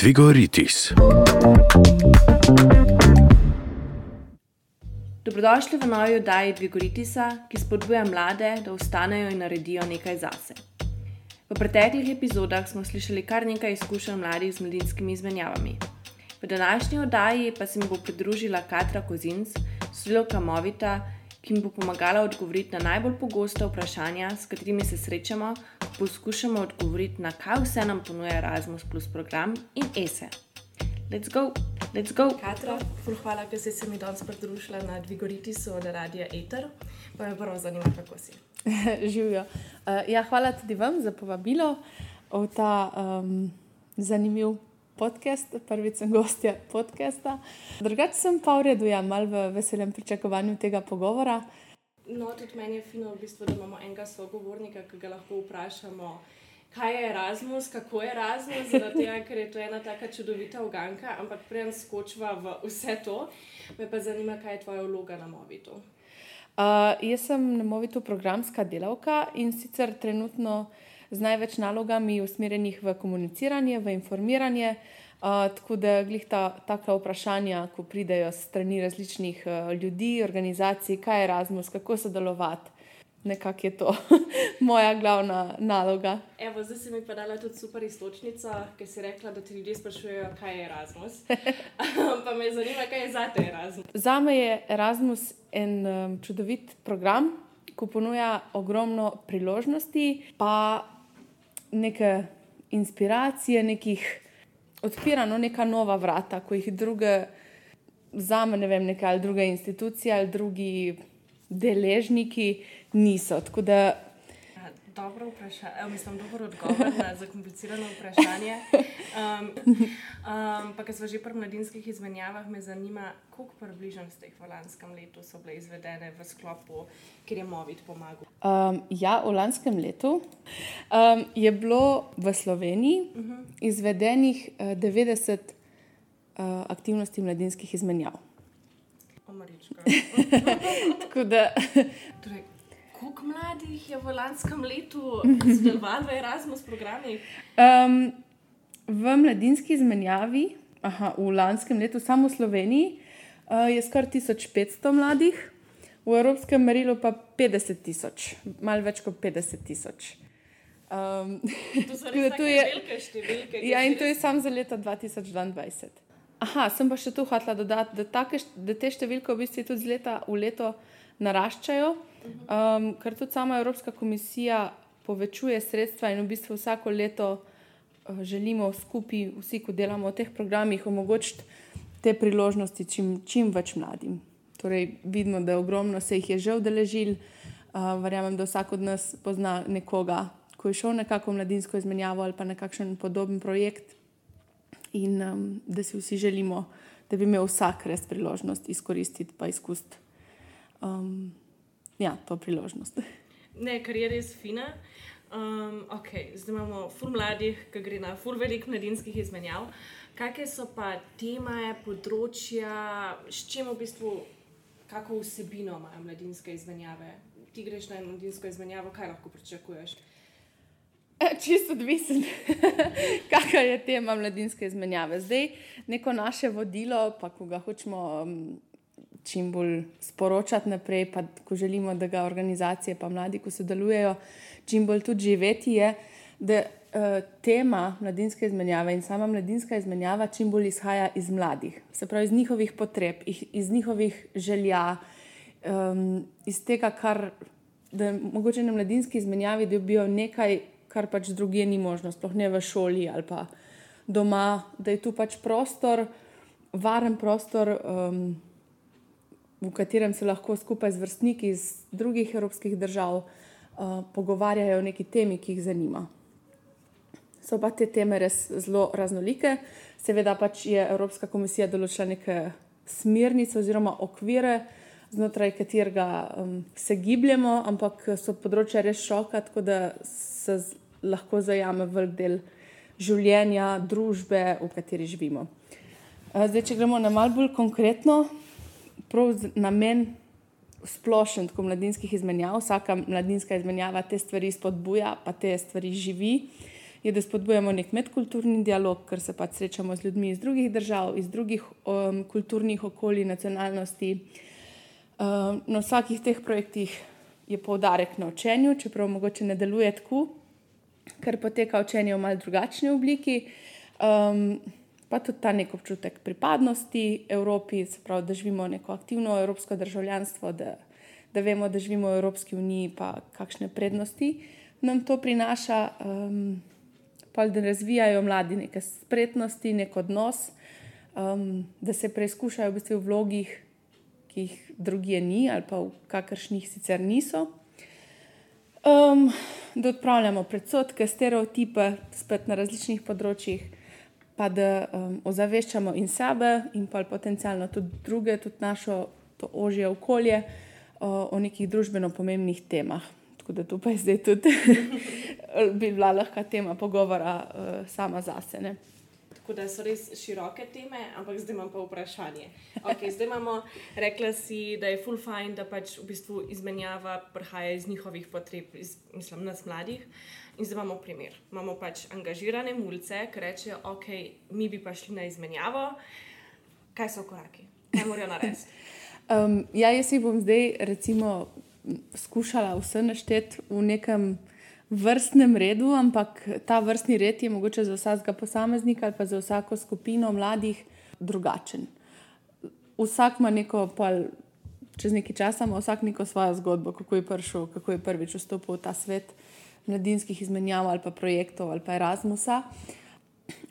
Tvigoritis. Dobrodošli v novi oddaji Dvigoritisa, ki spodbuja mlade, da vstanejo in naredijo nekaj zase. V preteklih epizodah smo slišali kar nekaj izkušenj mladih z mladinskimi izmenjavami. V današnji oddaji pa se mi bo pridružila Katra Kozinc, sodelovka Movita, ki mi bo pomagala odgovoriti na najbolj pogosta vprašanja, s katerimi se srečamo, poskušamo odgovoriti na kaj vse nam ponuja Erasmus Plus program in ESE. Let's go, let's go! Katra, hvala, ker si se mi danes pridružila na Dvigoritisu od Radia Eter. Pa me prvo zanima, kako si. Živijo. Uh, ja, hvala tudi vam za povabilo v ta um, zanimiv podcast. Prvič sem gostja podcasta. Drugače sem pa v redu, ja, mal v veselem pričakovanju tega pogovora. No, tudi meni je fino, v bistvu, da imamo enega sogovornika, ki ga lahko vprašamo. Kaj je Erasmus, kako je Erasmus, zato ker je to ena tako čudovita uganka, ampak prej skočiva v vse to. Me pa zanima, kaj je tvoja vloga na Movitu. Uh, jaz sem na Movitu programska delavka in sicer trenutno z največ nalogami usmerjenih v komuniciranje, v informiranje. Uh, tako da glih ta takla vprašanja, ko pridejo strani različnih uh, ljudi, organizacij, kaj je Erasmus, kako sodelovati. Nekako je to moja glavna naloga. Evo, zdaj si mi pa dala tudi super istočnico, ker si rekla, da ti ljudje sprašujejo, kaj je Erasmus. pa me zanima, kaj je za te Erasmus. Za me je Erasmus en um, čudovit program, ki ponuja ogromno priložnosti, pa neke inspiracije, nekih odpira no, neka nova vrata, ko jih druge, za me, ne vem, neke ali druge institucije ali drugi deležniki niso. Tako da Dobro vprašanje, mislim, dobro odgovor na zakomplicirano vprašanje. Um, um, pa, ker smo že pri mladinskih izmenjavah, me zanima, koliko približnosti v lanskem letu so bile izvedene v sklopu, kjer je Movit pomagal. Um, ja, v lanskem letu um, je bilo v Sloveniji uh -huh. izvedenih uh, 90 uh, aktivnosti mladinskih izmenjav. Omarička. Tako da, Torej, koliko mladih je v lanskem letu sodelovalo v Erasmus programih? um, v mladinski izmenjavi, aha, v lanskem letu, samo v Sloveniji, uh, je skoraj 1500 mladih, v evropskem merilu pa 50 tisoč, malo več kot 50 tisoč. Um, To so Tako res je- velike številke. Ja, in to je samo za leto 2022. Aha, sem pa še tu hotela dodati, da, take, da te številke v bistvu tudi z leta v leto naraščajo, um, ker tudi sama Evropska komisija povečuje sredstva in v bistvu vsako leto uh, želimo skupaj, vsi, ko delamo v teh programih, omogočiti te priložnosti čim, čim več mladim. Torej, vidimo, da ogromno se jih je že udeležil. Uh, verjamem, da vsak od nas pozna nekoga, ko je šel nekako v mladinsko izmenjavo ali pa nekakšen podoben projekt, in um, da si vsi želimo, da bi imel vsak res priložnost izkoristiti in izkusiti um, ja, to priložnost. Ne, kar je res fina. Um, okay, zdaj imamo ful mladih, ki gre na ful velik mladinskih izmenjav. Kakšne so pa teme, področja, s čim v bistvu, kako vsebino imajo mladinske izmenjave? Ti greš na mladinsko izmenjavo, kaj lahko pričakuješ? E, Čisto odvisen, kakšna je tema mladinske izmenjave. Zdaj, neko naše vodilo, pa ko ga hočemo um, čim bolj sporočati naprej, pa ko želimo, da ga organizacije, pa mladi, ko sodelujejo, čim bolj tudi živeti, je, da uh, tema mladinske izmenjave in sama mladinska izmenjava čim bolj izhaja iz mladih, se pravi iz njihovih potreb, iz njihovih želja, um, iz tega, kar da mogoče na mladinski izmenjavi dobijo nekaj, kar pač drugje ni možno, sploh ne v šoli ali pa doma, da je tu pač prostor, varen prostor, um, v katerem se lahko skupaj z vrstniki iz drugih evropskih držav uh, pogovarjajo o neki temi, ki jih zanima. So pa te teme res zelo raznolike. Seveda pač je Evropska komisija določila neke smernice oziroma okvire, znotraj katerega um, se gibljemo, ampak so področja res šoka, tako da se lahko zajame velik del življenja, družbe, v kateri živimo. Uh, Zdaj, če gremo na malo bolj konkretno, prav namen splošen, tako mladinskih izmenjav, vsaka mladinska izmenjava te stvari spodbuja, pa te stvari živi, je, da spodbujamo nek medkulturni dialog, ker se pač srečamo z ljudmi iz drugih držav, iz drugih um, kulturnih okolij, nacionalnosti. Um, na vsakih teh projektih je poudarek na učenju, čeprav mogoče ne deluje tako, ker poteka učenje v malce drugačni obliki. Um, pa tudi ta nek občutek pripadnosti Evropi, se pravi, da živimo neko aktivno evropsko državljanstvo, da, da vemo, da živimo v Evropski uniji, pa kakšne prednosti nam to prinaša. Um, pa da razvijajo mladi neke spretnosti, nek odnos, um, da se preizkušajo v, bistvu v vlogih, ki jih drugje ni, ali pa v kakršnih sicer niso. Um, da odpravljamo predsotke, stereotipe, spet na različnih področjih, pa da um, ozaveščamo in sebe, in pa potencialno tudi druge, tudi našo ožje okolje o, o nekih družbeno pomembnih temah. Tako da tu pa je zdaj tudi bi bila lahka tema pogovora uh, sama zase. Ne? Tako da so res široke teme, ampak zdaj imam pa vprašanje. Okay, zdaj imamo, rekla si, da je full fine, da pač v bistvu izmenjava prihaja iz njihovih potreb, iz, mislim, nas mladih. In zdaj imamo primer. Imamo pač angažirane mulce, ki rečejo, ok, mi bi pa šli na izmenjavo. Kaj so koraki? Kaj morajo narediti? um, ja, jaz si bom zdaj, recimo, skušala vse našteti v nekem vrstnem redu, ampak ta vrstni red je mogoče za vsakega posameznika ali pa za vsako skupino mladih drugačen. Vsak ima neko, pol, čez nekaj časa ima vsak neko svojo zgodbo, kako je prišel, kako je prvič vstopil v ta svet mladinskih izmenjav ali pa projektov ali pa Erasmusa.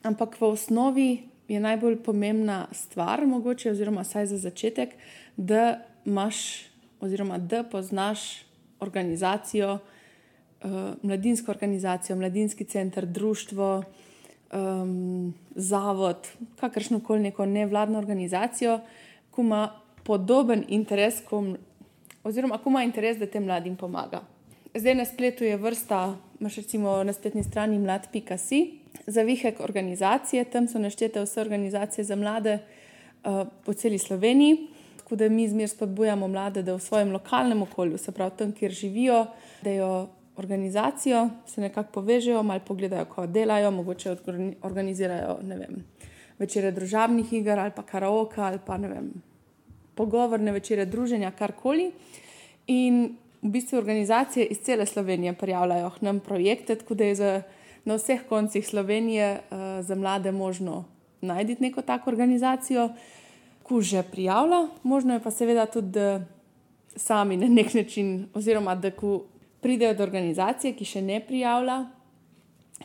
Ampak v osnovi je najbolj pomembna stvar, mogoče, oziroma vsaj za začetek, da imaš oziroma da poznaš organizacijo, uh, mladinsko organizacijo, mladinski center, društvo, um, zavod, kakršno koli neko nevladno organizacijo, ki ima podoben interes, kom, oziroma ki ima interes, da tem mladim pomaga. Zdaj na spletu je vrsta, imaš recimo na spletni strani mlad.si, za vihek organizacije, tam so naštete vse organizacije za mlade uh, po celi Sloveniji. Tako da mi zmeraj spodbujamo mlade, da v svojem lokalnem okolju, se pravi tam, kjer živijo, da jo organizacijo, se nekako povežejo, malo pogledajo, kako delajo, mogoče organizirajo vem, večere družabnih iger ali pa karaoke ali pa vem, pogovorne večere druženja, karkoli. In v bistvu organizacije iz cele Slovenije prijavljajo k nam projekte, tako da je za, na vseh koncih Slovenije uh, za mlade možno najti neko tako organizacijo lahko že prijavlja, možno je pa seveda tudi, da sami na nek način, oziroma da ko pridejo do organizacije, ki še ne prijavlja,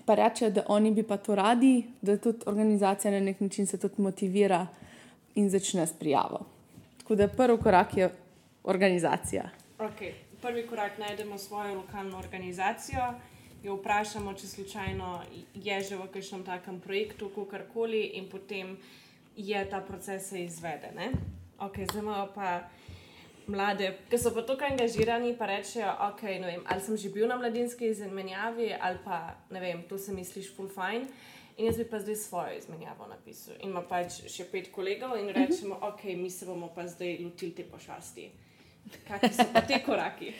pa rečejo, da oni bi pa to radi, da tudi organizacija na nek način se tudi motivira in začne s prijavo. Tako da prvi korak je organizacija. Okay. Prvi korak najdemo svojo lokalno organizacijo. Jo vprašamo, če slučajno je že v kakšnem takem projektu, kako koli, in potem je ta proces izveden. Okay, zdaj imamo pa mlade, ki so pa tukaj angažirani, pa rečejo, okay, vem, ali sem že bil na mladinski izmenjavi, ali pa ne vem, to se misliš full fine. In jaz bi pa zdaj svojo izmenjavo napisal. In ima pač še pet kolegov in rečemo, ok, mi se bomo pa zdaj lotili te pošasti. Kakšni so pa te koraki?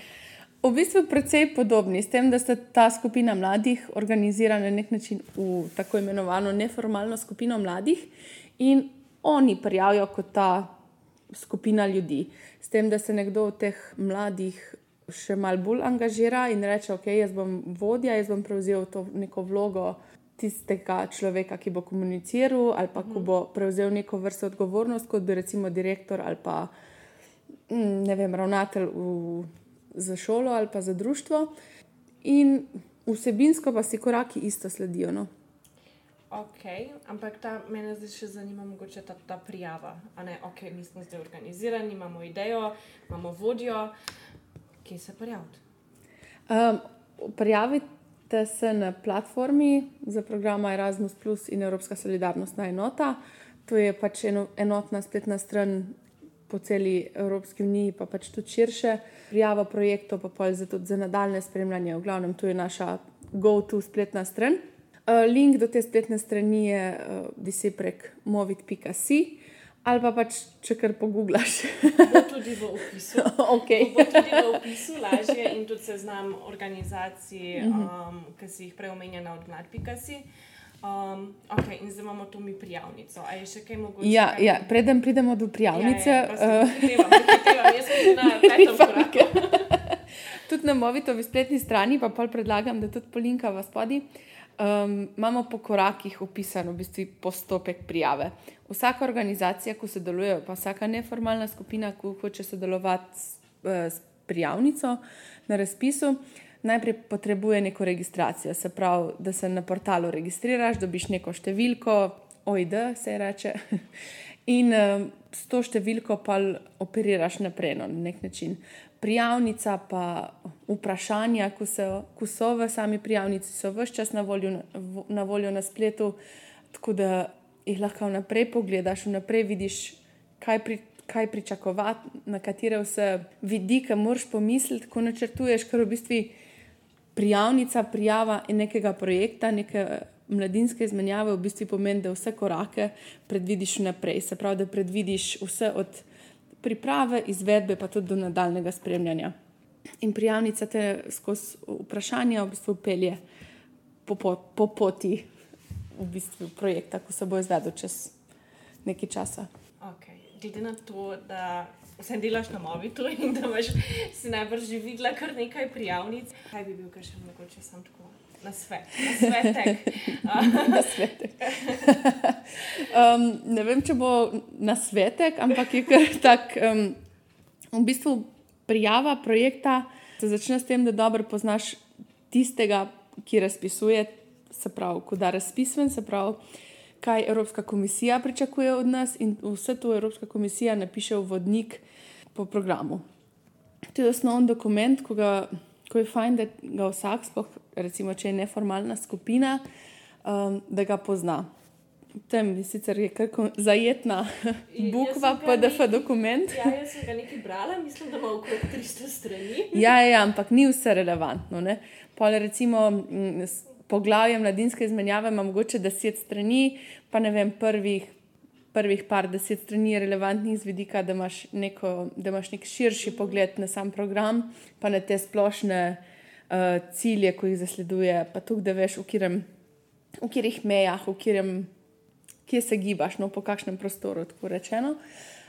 V bistvu precej podobni, s tem, da sta ta skupina mladih organizirana na nek način v tako imenovano neformalno skupino mladih in oni prijavijo kot ta skupina ljudi. S tem, da se nekdo od teh mladih še malo bolj angažira in reče: Ok, jaz bom vodja, jaz bom prevzel to neko vlogo tistega človeka, ki bo komuniciral ali pa ki bo prevzel neko vrsto odgovornost, kot bi recimo direktor ali pa ne vem, ravnatelj v, za šolo ali pa za društvo. In vsebinsko pa si koraki isto sledijo. No? Ok, ampak ta, mene zdaj še zanima, mogoče ta, ta prijava. Ne, ok, mi smo zdaj organizirani, imamo idejo, imamo vodjo, kje se prijaviti? Um, prijavite se na platformi za program Erasmus Plus in Evropska solidarnostna enota. To je pač eno, enotna spletna stran po celi Evropski uniji, pa pač tudi širše. Prijava projektov, pa pa tudi za nadaljne spremljanje. V glavnem, to je naša go-to spletna stran. Uh, link do te spletne strani je uh, prek movit.si ali pa pač, če kar pogublaš. Bo tudi v opisu. okay. Bo tudi v opisu lažje in tudi seznam organizacij, um, ki si jih prej omenjena od Mladpikasi. Um, ok, in zdaj imamo tu mi prijavnico. A je še kaj mogoče? Ja, kaj- ja, preden pridemo do prijavnice, Ja, ja, prosim, eh. Jaz sem na petem koraku. tudi na Movitovi spletni strani, pa pol predlagam, da tudi polinkava spodaj. Um, imamo po korakih opisan v bistvu postopek prijave. Vsaka organizacija, ko sodeluje, pa vsaka neformalna skupina, ki hoče sodelovati s, eh, s prijavnico na razpisu, najprej potrebuje neko registracijo. Se pravi, da se na portalu registriraš, dobiš neko številko, OID se reče, in um, s to številko pa operiraš naprej no, na nek način. Prijavnica, pa vprašanja, ko so, ko so v sami prijavnici, so vse čas na voljo na, na voljo na spletu, tako da jih lahko vnaprej pogledaš, vnaprej vidiš, kaj, pri, kaj pričakovati, na katere vse vidike moraš pomisliti, ko načrtuješ, ker v bistvu prijavnica, prijava nekega projekta, neke mladinske izmenjave, v bistvu pomeni, da vse korake predvidiš vnaprej. Se pravi, da predvidiš vse od priprave, izvedbe, pa tudi do nadaljnega spremljanja. In prijavnica te skozi vprašanja v bistvu pelje po, po, po poti v bistvu projekta, ko se bo izvedel čez nekaj časa. Glede na to, da vse delaš na Movitu in da imaš, si najbrž že videla kar nekaj prijavnic, kaj bi bil, kar še mogoče sam tako na svet, na svetek. na svetek. um, ne vem, če bo na svetek, ampak je kar tak. Um, v bistvu prijava projekta se začne s tem, da dobro poznaš tistega, ki razpisuje, se pravi, ko da razpisen, se pravi, kaj Evropska komisija pričakuje od nas, in vse to Evropska komisija napiše v vodnik po programu. To je osnovni dokument, ko, ga, ko je fajn, da ga vsak, sploh recimo, če je neformalna skupina, um, da ga pozna. Tam je sicer je kar ko- zajetna bukva, ga PDF nekaj- dokument. Ja, jaz sem ga nekaj brala, mislim, da ima okrog 300 strani. Ja, ja, ampak ni vse relevantno. Ne? Pol recimo mm, s poglavje mladinske izmenjave ima mogoče deset strani, pa ne vem, prvih, prvih par deset strani je relevantnih z vidika, da imaš, neko, da imaš nek širši pogled na sam program, pa na te splošne uh, cilje, ko jih zasleduje, pa tudi, da veš, v katerem v katerih mejah, v katerem, kje se gibaš, no, po kakšnem prostoru, tako rečeno.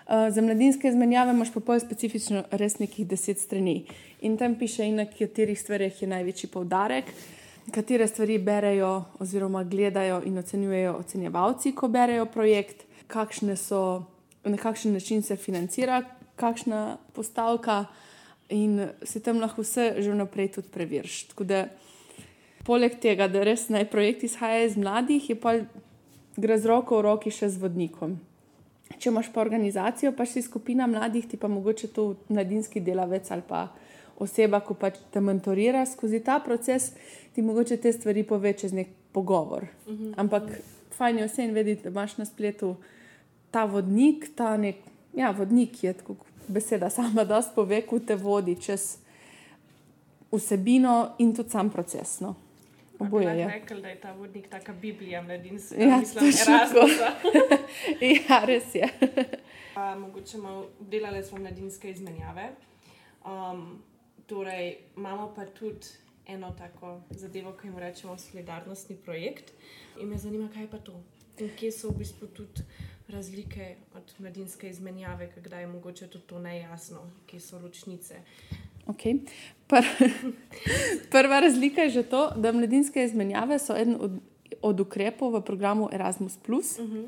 Uh, za mladinske izmenjave imaš pa pol specifično res nekih deset strani in tam piše, in na katerih stvarih je največji poudarek, katere stvari berejo oziroma gledajo in ocenjujejo ocenjevalci, ko berejo projekt, kakšne so, na kakšen način se financira, kakšna postavka in si tam lahko vse že vnaprej tudi preveriš. Tako da Poleg tega, da res naj projekt izhaja iz mladih, je pa gre z roko v roki še z vodnikom. Če imaš pa organizacijo, pa si skupina mladih, ti pa mogoče to mladinski delavec ali pa oseba, ko pač te mentorira skozi ta proces, ti mogoče te stvari pove čez nek pogovor. Ampak fajn je vse in vedeti, da imaš na spletu ta vodnik, ta nek, ja, vodnik je tako beseda sama, da pove, ko te vodi čez vsebino in tudi sam proces. No. Oboje je. Rekl, da je ta vodnik taka Biblija mladinska. Ja, mislim, Erasmusa. ja, res je. Pa mogoče malo delali smo mladinske izmenjave. Um, torej, imamo pa tudi eno tako zadevo, ki jim rečemo solidarnostni projekt. In me zanima, kaj je pa to. In kje so v bistvu tudi razlike od mladinske izmenjave, kdaj je mogoče tudi to nejasno, kje so ločnice. Okay. Pr prva razlika je že to, da mladinske izmenjave so eden od, od ukrepov v programu Erasmus. Uh -huh.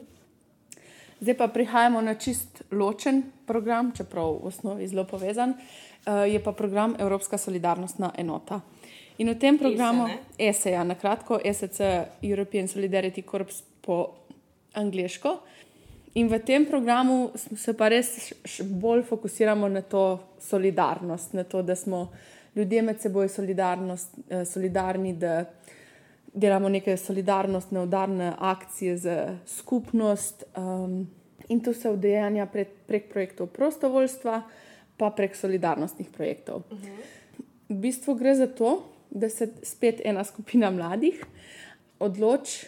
Zdaj pa prihajamo na čist ločen program, čeprav v osnovi zelo povezan, uh, je pa program Evropska solidarnostna enota. In v tem programu, ESE, ja, na kratko, ESC, European Solidarity Corps po angliško. In v tem programu se pa res bolj fokusiramo na to solidarnost, na to, da smo ljudje med seboj solidarnost, eh, solidarni, da delamo neke solidarnostne, udarne akcije za skupnost. Um, in to se udejanja prek, prek projektov prostovoljstva, pa prek solidarnostnih projektov. Uh -huh. V bistvu gre za to, da se spet ena skupina mladih odloči,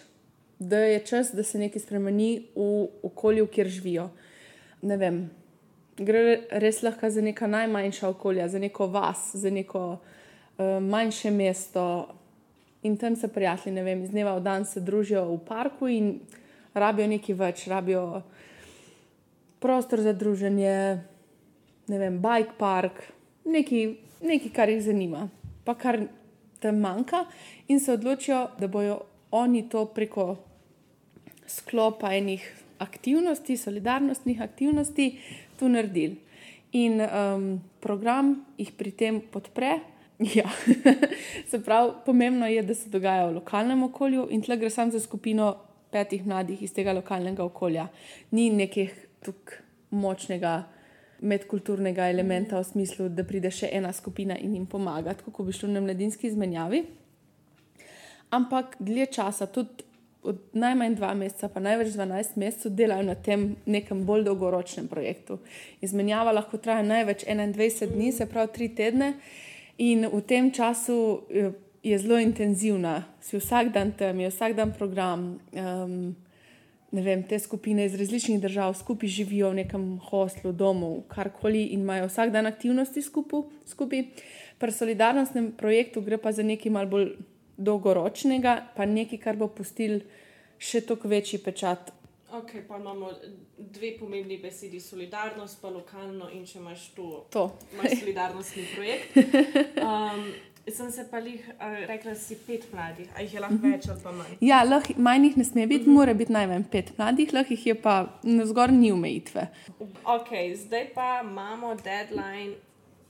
da je čas, da se nekaj spremeni v okolju, kjer živijo. ne vem, gre res lahko za neka najmanjša okolja, za neko vas, za neko uh, manjše mesto. In tam se prijatelji, ne vem, iz dneva v dan se družijo v parku in rabijo nekaj več, rabijo prostor za druženje, ne vem, bike park, nekaj, nekaj kar jih zanima, pa kar tam manjka, in se odločijo, da bojo oni to preko sklopa enih aktivnosti, solidarnostnih aktivnosti, tu naredili. In um, program jih pri tem podpre. Ja. se pravi, pomembno je, da se dogaja v lokalnem okolju, in tle gre samo za skupino petih mladih iz tega lokalnega okolja. Ni nekih tukaj močnega medkulturnega elementa v smislu, da pride še ena skupina in jim pomaga, kot bi šlo na mladinski izmenjavi. Ampak dlje časa, tudi od najmanj dva meseca, pa največ 12 mesecev, delajo na tem nekem bolj dolgoročnem projektu. Izmenjava lahko traja največ 21 dni, se pravi 3 tedne, in v tem času eh, je zelo intenzivna, si vsak dan tam, je vsak dan program. Um, Vem, te skupine iz različnih držav skupaj živijo v nekem hostlu, domu, karkoli in imajo vsak dan aktivnosti skupaj. Pri solidarnostnem projektu gre pa za nekaj malce bolj dolgoročnega, pa nekaj, kar bo pustil še toliko večji pečat. Ok, pa imamo dve pomembni besedi, solidarnost, pa lokalno, in če imaš tu to. Imaš solidarnostni projekt. Um, sem se pa jih rekla, da si pet mladih, a jih je lahko -huh. več ali pa manj. Ja, lahko manj jih ne sme biti, uh -huh. mora biti najmanj pet mladih, lahko jih je pa na zgor ni omejitve. Ok, zdaj pa imamo deadline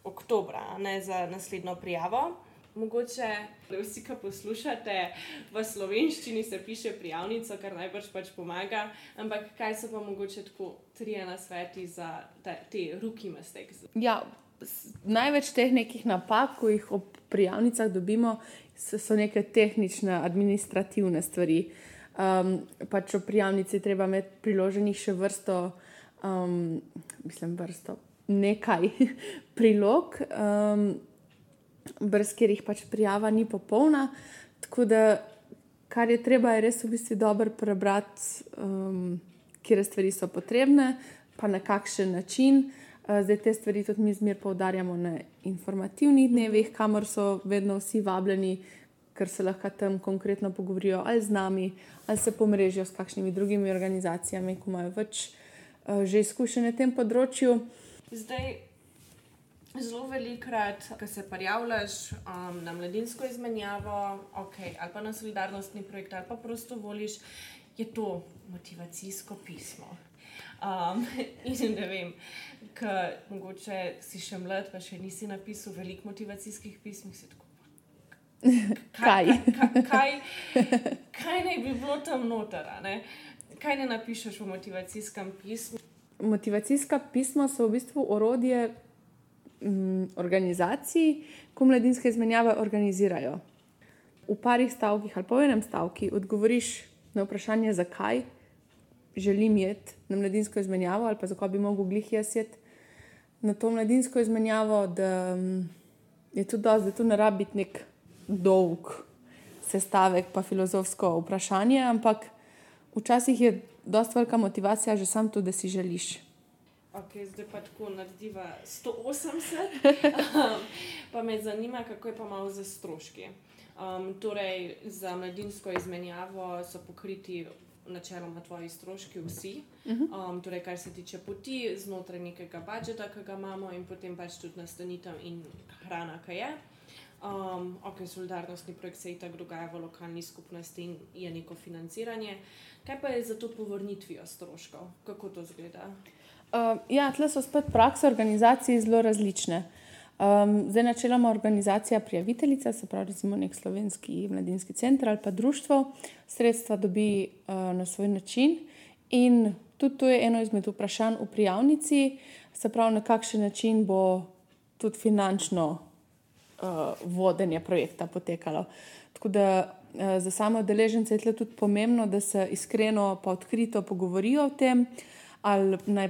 oktobra ne, za naslednjo prijavo. Mogoče vsi, ki poslušate v slovenščini, se piše prijavnica, kar najbrž pač pomaga. Ampak kaj so pa mogoče tako tri na sveti za te, te ruki mestek? Ja, največ teh nekih napak, ko jih ob prijavnicah dobimo, so neke tehnične, administrativne stvari. Um, pač v prijavnici treba imeti priloženih še vrsto, um, mislim, vrsto nekaj prilog. Um, brez katerih pač prijava ni popolna. Tako da, kar je treba, je res v bistvu dobro prebrati, um, kje stvari so potrebne, pa na kakšen način. Uh, zdaj te stvari tudi mi zmer poudarjamo na informativnih dnevih, kamor so vedno vsi vabljeni, ker se lahko tam konkretno pogovorijo ali z nami, ali se pomrežijo s kakšnimi drugimi organizacijami, ki imajo več uh, že izkušenj na tem področju. Zdaj, Zelo velikrat, ko se prijavljaš um, na mladinsko izmenjavo, okay, ali pa na solidarnostni projekt, ali pa prosto voliš, je to motivacijsko pismo. Um, in ne vem, ker mogoče si še mlad, pa še nisi napisal veliko motivacijskih pism. Kaj? Kaj, kaj, kaj naj bi bilo tam noter? Ne? Kaj ne napišeš v motivacijskem pismu? Motivacijska pisma so v bistvu orodje m, organizacij, ko mladinske izmenjave organizirajo. V parih stavkih ali v enem stavku odgovoriš na vprašanje, zakaj želim iti na mladinsko izmenjavo ali pa zakaj bi mogel glih jaz iti na to mladinsko izmenjavo, da m, je to dosti, da to ne rabi biti nek dolg sestavek, pa filozofsko vprašanje, ampak včasih je dosta velika motivacija že sam to, da si želiš. Okay, zdaj pa tako narediva 180. Um, pa me zanima, kako je pa malo za stroški. Um, torej, za mladinsko izmenjavo so pokriti načeloma tvoji stroški, vsi. Mhm. Um, torej, kar se tiče poti, znotraj nekega budžeta, ki ga imamo, in potem pač tudi nastanitev in hrana, ki je. Um, ok, solidarnostni projekt se itak dogaja v lokalni skupnosti in je neko financiranje. Kaj pa je za to povrnitvijo stroškov? Kako to zgleda? Uh, ja, tle so spet prakse organizacij zelo različne. Um, zdaj, načeloma organizacija prijaviteljica, se pravi, recimo nek slovenski mladinski center ali pa društvo, sredstva dobi uh, na svoj način. In tudi to je eno izmed vprašanj v prijavnici, se pravi, na kakšen način bo tudi finančno uh, vodenje projekta potekalo. Tako da uh, za same udeležence je tudi pomembno, da se iskreno pa odkrito pogovorijo o tem, ali naj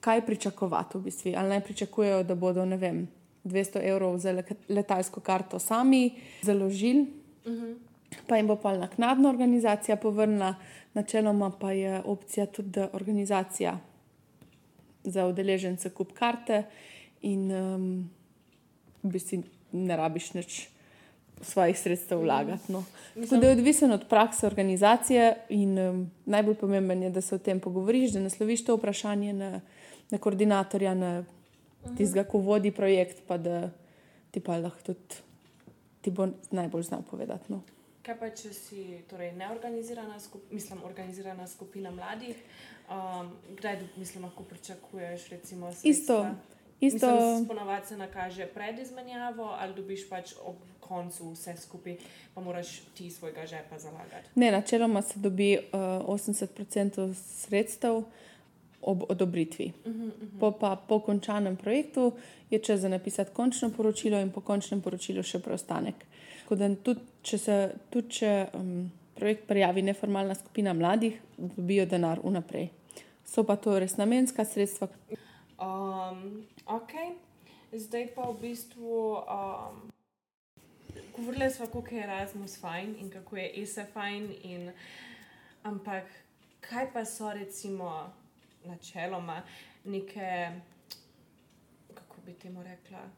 kaj pričakovati v bistvu. Ali naj pričakujejo, da bodo vem, 200 evrov za letalsko karto sami založili, uh mhm. -huh. pa jim bo pa naknadna organizacija povrnila, načeloma pa je opcija tudi, da organizacija za udeležence kup karte in um, v bistvu ne rabiš nič svojih sredstev vlagati. No. Tako da je odvisen od prakse organizacije in um, najbolj pomemben je, da se o tem pogovoriš, da nasloviš to vprašanje na, na koordinatorja, na tistega, ko vodi projekt, pa da ti pa lahko tudi ti bo najbolj znal povedati. No. Kaj pa, če si torej, neorganizirana, skup, mislim, organizirana skupina mladih, um, kdaj mislim, lahko pričakuješ? Recimo, Isto. Isto. Ponovadi se nakaže pred izmenjavo, ali dobiš pač ob koncu vse skupaj, pa moraš ti svojega žepa zalagati. Ne, načeloma se dobi uh, 80% sredstev ob odobritvi. Uh -huh, uh -huh. Po, pa, po končanem projektu je čas za napisati končno poročilo in po končnem poročilu še preostanek. Tudi če se tudi, če, um, projekt prijavi neformalna skupina mladih, dobijo denar vnaprej. So pa to res namenska sredstva. Um, ok, zdaj pa v bistvu. Um, govorili smo, kako je Erasmus fajn in kako je ESA fajn. In, ampak kaj pa so recimo načeloma neke, kako bi temu rekla,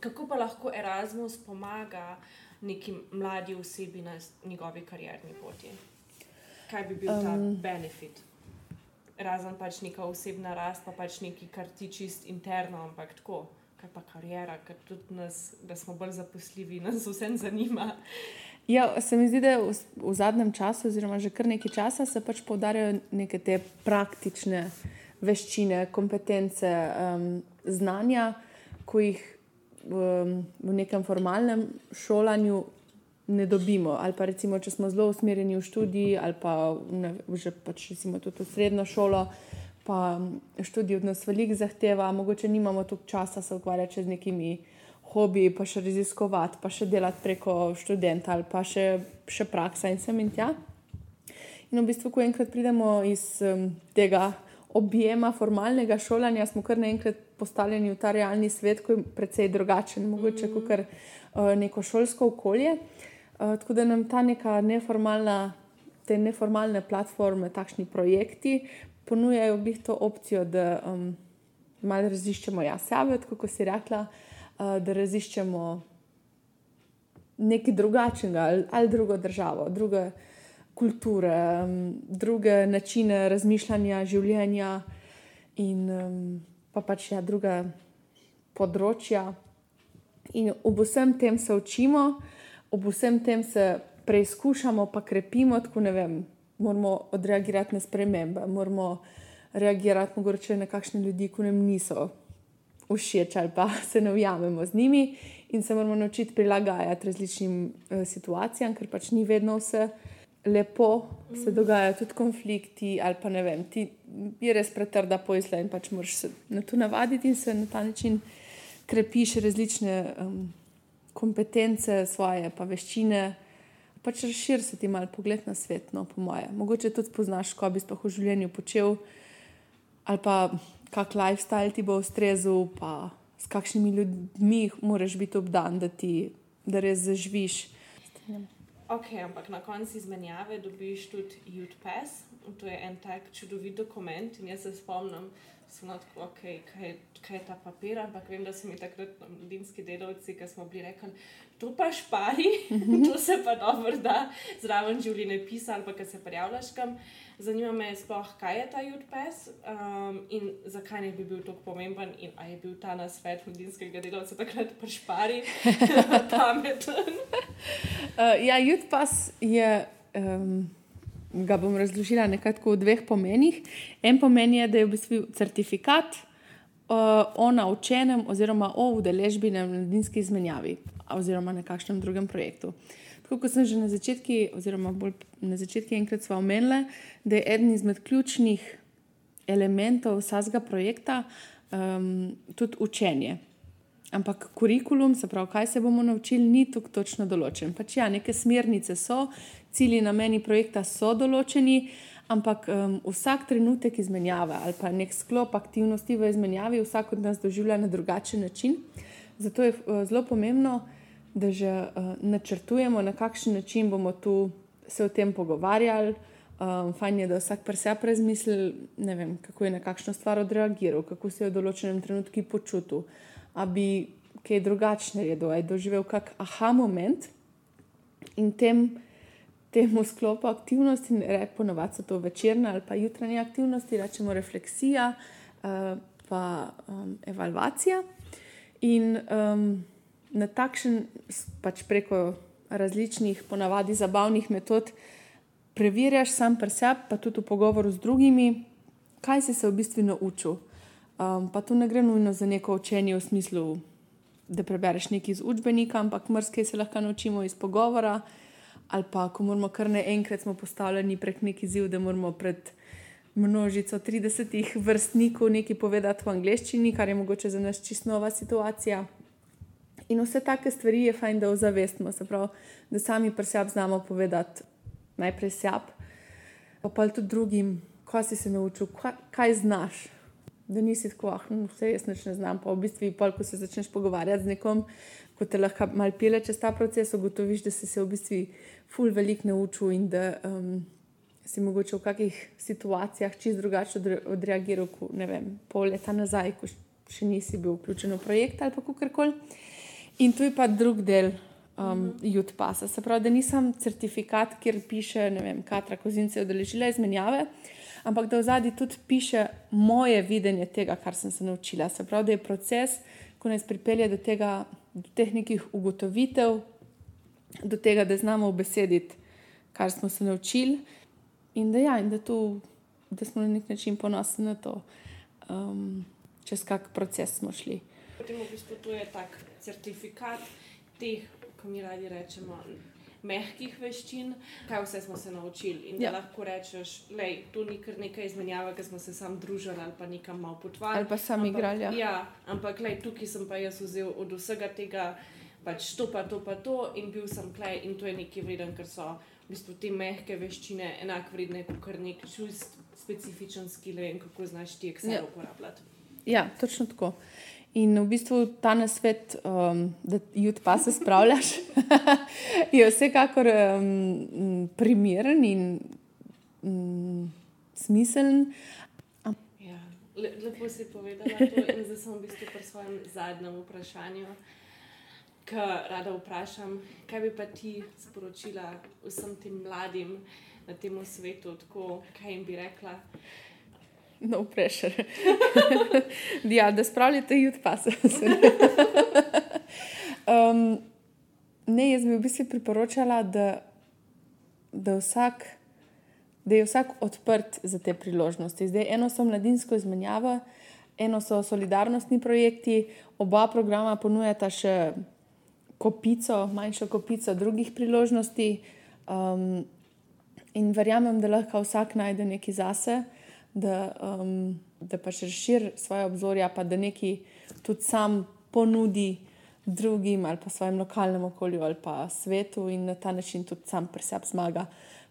kako pa lahko Erasmus pomaga nekim mladi osebi na njegovi karjerni poti? Kaj bi bil ta um, benefit? Razen pač neka osebna rast, pa pač nekaj, kar ti čist interno, ampak tako kaj pa karijera, ker tudi nas, da smo bolj zaposljivi, nas vse zanima. Ja, se mi zdi, da v, v zadnjem času, oziroma že kar nekaj časa, se pač poudarjajo neke te praktične veščine, kompetence, um, znanja, ko jih um, v nekem formalnem šolanju ne dobimo. Ali pa recimo, če smo zelo usmerjeni v študij, ali pa ne, že pač recimo tudi v srednjo šolo pa študij od nas veliko zahteva, mogoče nimamo toliko časa se ukvarjati z nekimi hobiji, pa še raziskovati, pa še delati preko študenta ali pa še, še praksa in sem in tja. In v bistvu, ko enkrat pridemo iz um, tega objema formalnega šolanja, smo kar naenkrat postavljeni v ta realni svet, ki je precej drugačen, mogoče mm -hmm. kot uh, neko šolsko okolje. Uh, tako da nam ta neka neformalna. Te neformalne platforme, takšni projekti, ponujajo v bistvu to opcijo, da um, malo raziščemo jaz sebe, kot si rekla, uh, da raziščemo nekaj drugačnega ali, ali drugo državo, druge kulture, um, druge načine razmišljanja, življenja in um, pa pač ja, druga področja. In ob vsem tem se učimo, ob vsem tem se preizkušamo, pa krepimo, tako ne vem moramo odreagirati na spremembe, moramo reagirati na kakšne ljudi, ki nam niso všeč ali pa se ne ujamemo z njimi in se moramo naučiti prilagajati različnim uh, situacijam, ker pač ni vedno vse. Lepo se dogajajo tudi konflikti, ali pa ne vem, ti je res pretrda pojsla in pač moraš se na to navaditi in se na ta način krepiš različne um, kompetence, svoje pa veščine pač razširi se ti malo pogled na svet, no, po moje. Mogoče tudi poznaš, ko bi sploh v življenju počel, ali pa kak lifestyle ti bo ustrezal, pa s kakšnimi ljudmi moraš biti obdan, da ti da res zaživiš. Ok, ampak na koncu izmenjave dobiš tudi Youth Pass. To je en tak čudovit dokument. In jaz se spomnim, da je okay, kaj, kaj je ta papir. Ampak vem, da so mi takrat mladinski delavci, ki smo bili rekli, to pa špari, mm -hmm. to se pa dobro da zraven življenje pisa ali pa kaj se prijavljaš kam. Zanima me, sploh, kaj je ta UPS um, in zakaj ne bi bil tako pomemben, in ali je bil ta na svet mladinskega delavca takrat pa špari, pameten. uh, ja, UPS je. Um... Ga bom razložila nekako v dveh pomenih. En pomen je, da je v bistvu certifikat uh, o naučenem oziroma o udeležbi na mladinski izmenjavi oziroma na kakšnem drugem projektu. Tako kot sem že na začetku, oziroma bolj na začetku enkrat sva omenila, da je eden izmed ključnih elementov vsakega projekta um, tudi učenje. Ampak kurikulum, se pravi, kaj se bomo naučili, ni tako točno določen. Pač ja, neke smernice so, cilji na meni projekta so določeni, ampak um, vsak trenutek izmenjave ali pa nek sklop aktivnosti v izmenjavi, vsak od nas doživlja na drugačen način. Zato je uh, zelo pomembno, da že uh, načrtujemo, na kakšen način bomo tu se o tem pogovarjali, Um, fajn je, da vsak pri sebi razmisli, vem, kako je na kakšno stvar odreagiral, kako se je v določenem trenutku počutil, da bi kaj drugačne da je doživel kak aha moment in tem, temu sklopu aktivnosti, ponovadi so to večerne ali pa jutranje aktivnosti, rečemo refleksija, uh, pa um, evalvacija. In um, na takšen, pač preko različnih, ponavadi zabavnih metod, preverjaš sam pri sebi, pa tudi v pogovoru z drugimi, kaj si se v bistvu naučil. Um, pa tu ne gre nujno za neko učenje v smislu, da prebereš nekaj iz učbenika, ampak mrske se lahko naučimo iz pogovora. Ali pa, ko moramo kar naenkrat postavljeni prek neki ziv, da moramo pred množico 30 vrstnikov nekaj povedati v angleščini, kar je mogoče za nas čisto nova situacija. In vse take stvari je fajn, da ozavestimo, pravi, da sami pri sebi znamo povedati najprej sebi, pa pa tudi drugim, kaj si se naučil, kaj, kaj znaš. Da nisi tako, ah, hm, vse jaz ne znam. Pa v bistvu, pol, ko se začneš pogovarjati z nekom, ko te lahko malo pile čez ta proces, ugotoviš, da si se v bistvu ful veliko naučil in da um, si mogoče v kakih situacijah čist drugače odreagiral, kot ne vem, pol leta nazaj, ko še nisi bil vključen v projekt ali pa karkoli. In tu je pa drug del um, jutpasa. Se pravi, da nisem certifikat, kjer piše, ne vem, katra kozinca je odeležila izmenjave, ampak da v zadnji tudi piše moje videnje tega, kar sem se naučila. Se pravi, da je proces, ko nas pripelje do tega, do teh nekih ugotovitev, do tega, da znamo obesediti, kar smo se naučili, in da, ja, in da, tu, da smo na nek način ponosni na to, um, čez kak proces smo šli. Potem v bistvu to je tak certifikat teh, ko mi radi rečemo, mehkih veščin, kaj vse smo se naučili. In da ja. lahko rečeš, da to ni kar nekaj izmenjava, ker smo se sam družili ali pa nekam malo potvali. Ali pa sami igrali. Ja. ja, ampak lej, tukaj sem pa jaz vzel od vsega tega, pač to pa to pa to in bil sem klej in to je nekaj vreden, ker so v bistvu te mehke veščine enako vredne kot nek čust, specifičen skill in kako znaš ti Excel ja. uporabljati. Ja, točno tako. In v bistvu ta nasvet, um, da jut pa se spravljaš, je vsekakor um, primeren in um, smiseln. Ja, lepo si povedala to in zdaj sem v bistvu pri svojem zadnjem vprašanju. Ker rada vprašam, kaj bi pa ti sporočila vsem tem mladim na tem svetu, tako, kaj jim bi rekla? No pressure. ja, da spravljate jut pas. um, ne, jaz bi v bistvu priporočala, da, da, vsak, da je vsak odprt za te priložnosti. Zdaj, eno so mladinsko izmenjava, eno so solidarnostni projekti, oba programa ponujata še kopico, manjšo kopico drugih priložnosti. Um, in verjamem, da lahko vsak najde nekaj zase da, um, da pač razširi svoje obzorja, pa da nekaj tudi sam ponudi drugim ali pa svojem lokalnem okolju ali pa svetu in na ta način tudi sam pri sebi zmaga.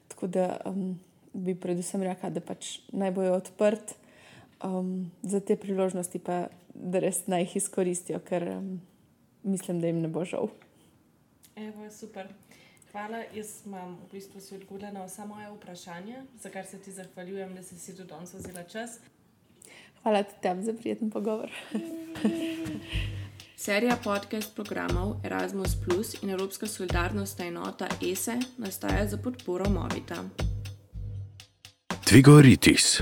Tako da um, bi predvsem rekla, da pač naj bojo odprt um, za te priložnosti, pa da res naj jih izkoristijo, ker um, mislim, da jim ne bo žal. Evo, super. Hvala, jaz imam v bistvu si odgovorila na vsa moja vprašanja, za kar se ti zahvaljujem, da si si tudi danes vzela čas. Hvala tudi tebi za prijeten pogovor. Serija podcast programov Erasmus Plus in Evropska solidarnostna enota ESE nastaja za podporo Movita. Tvigoritis.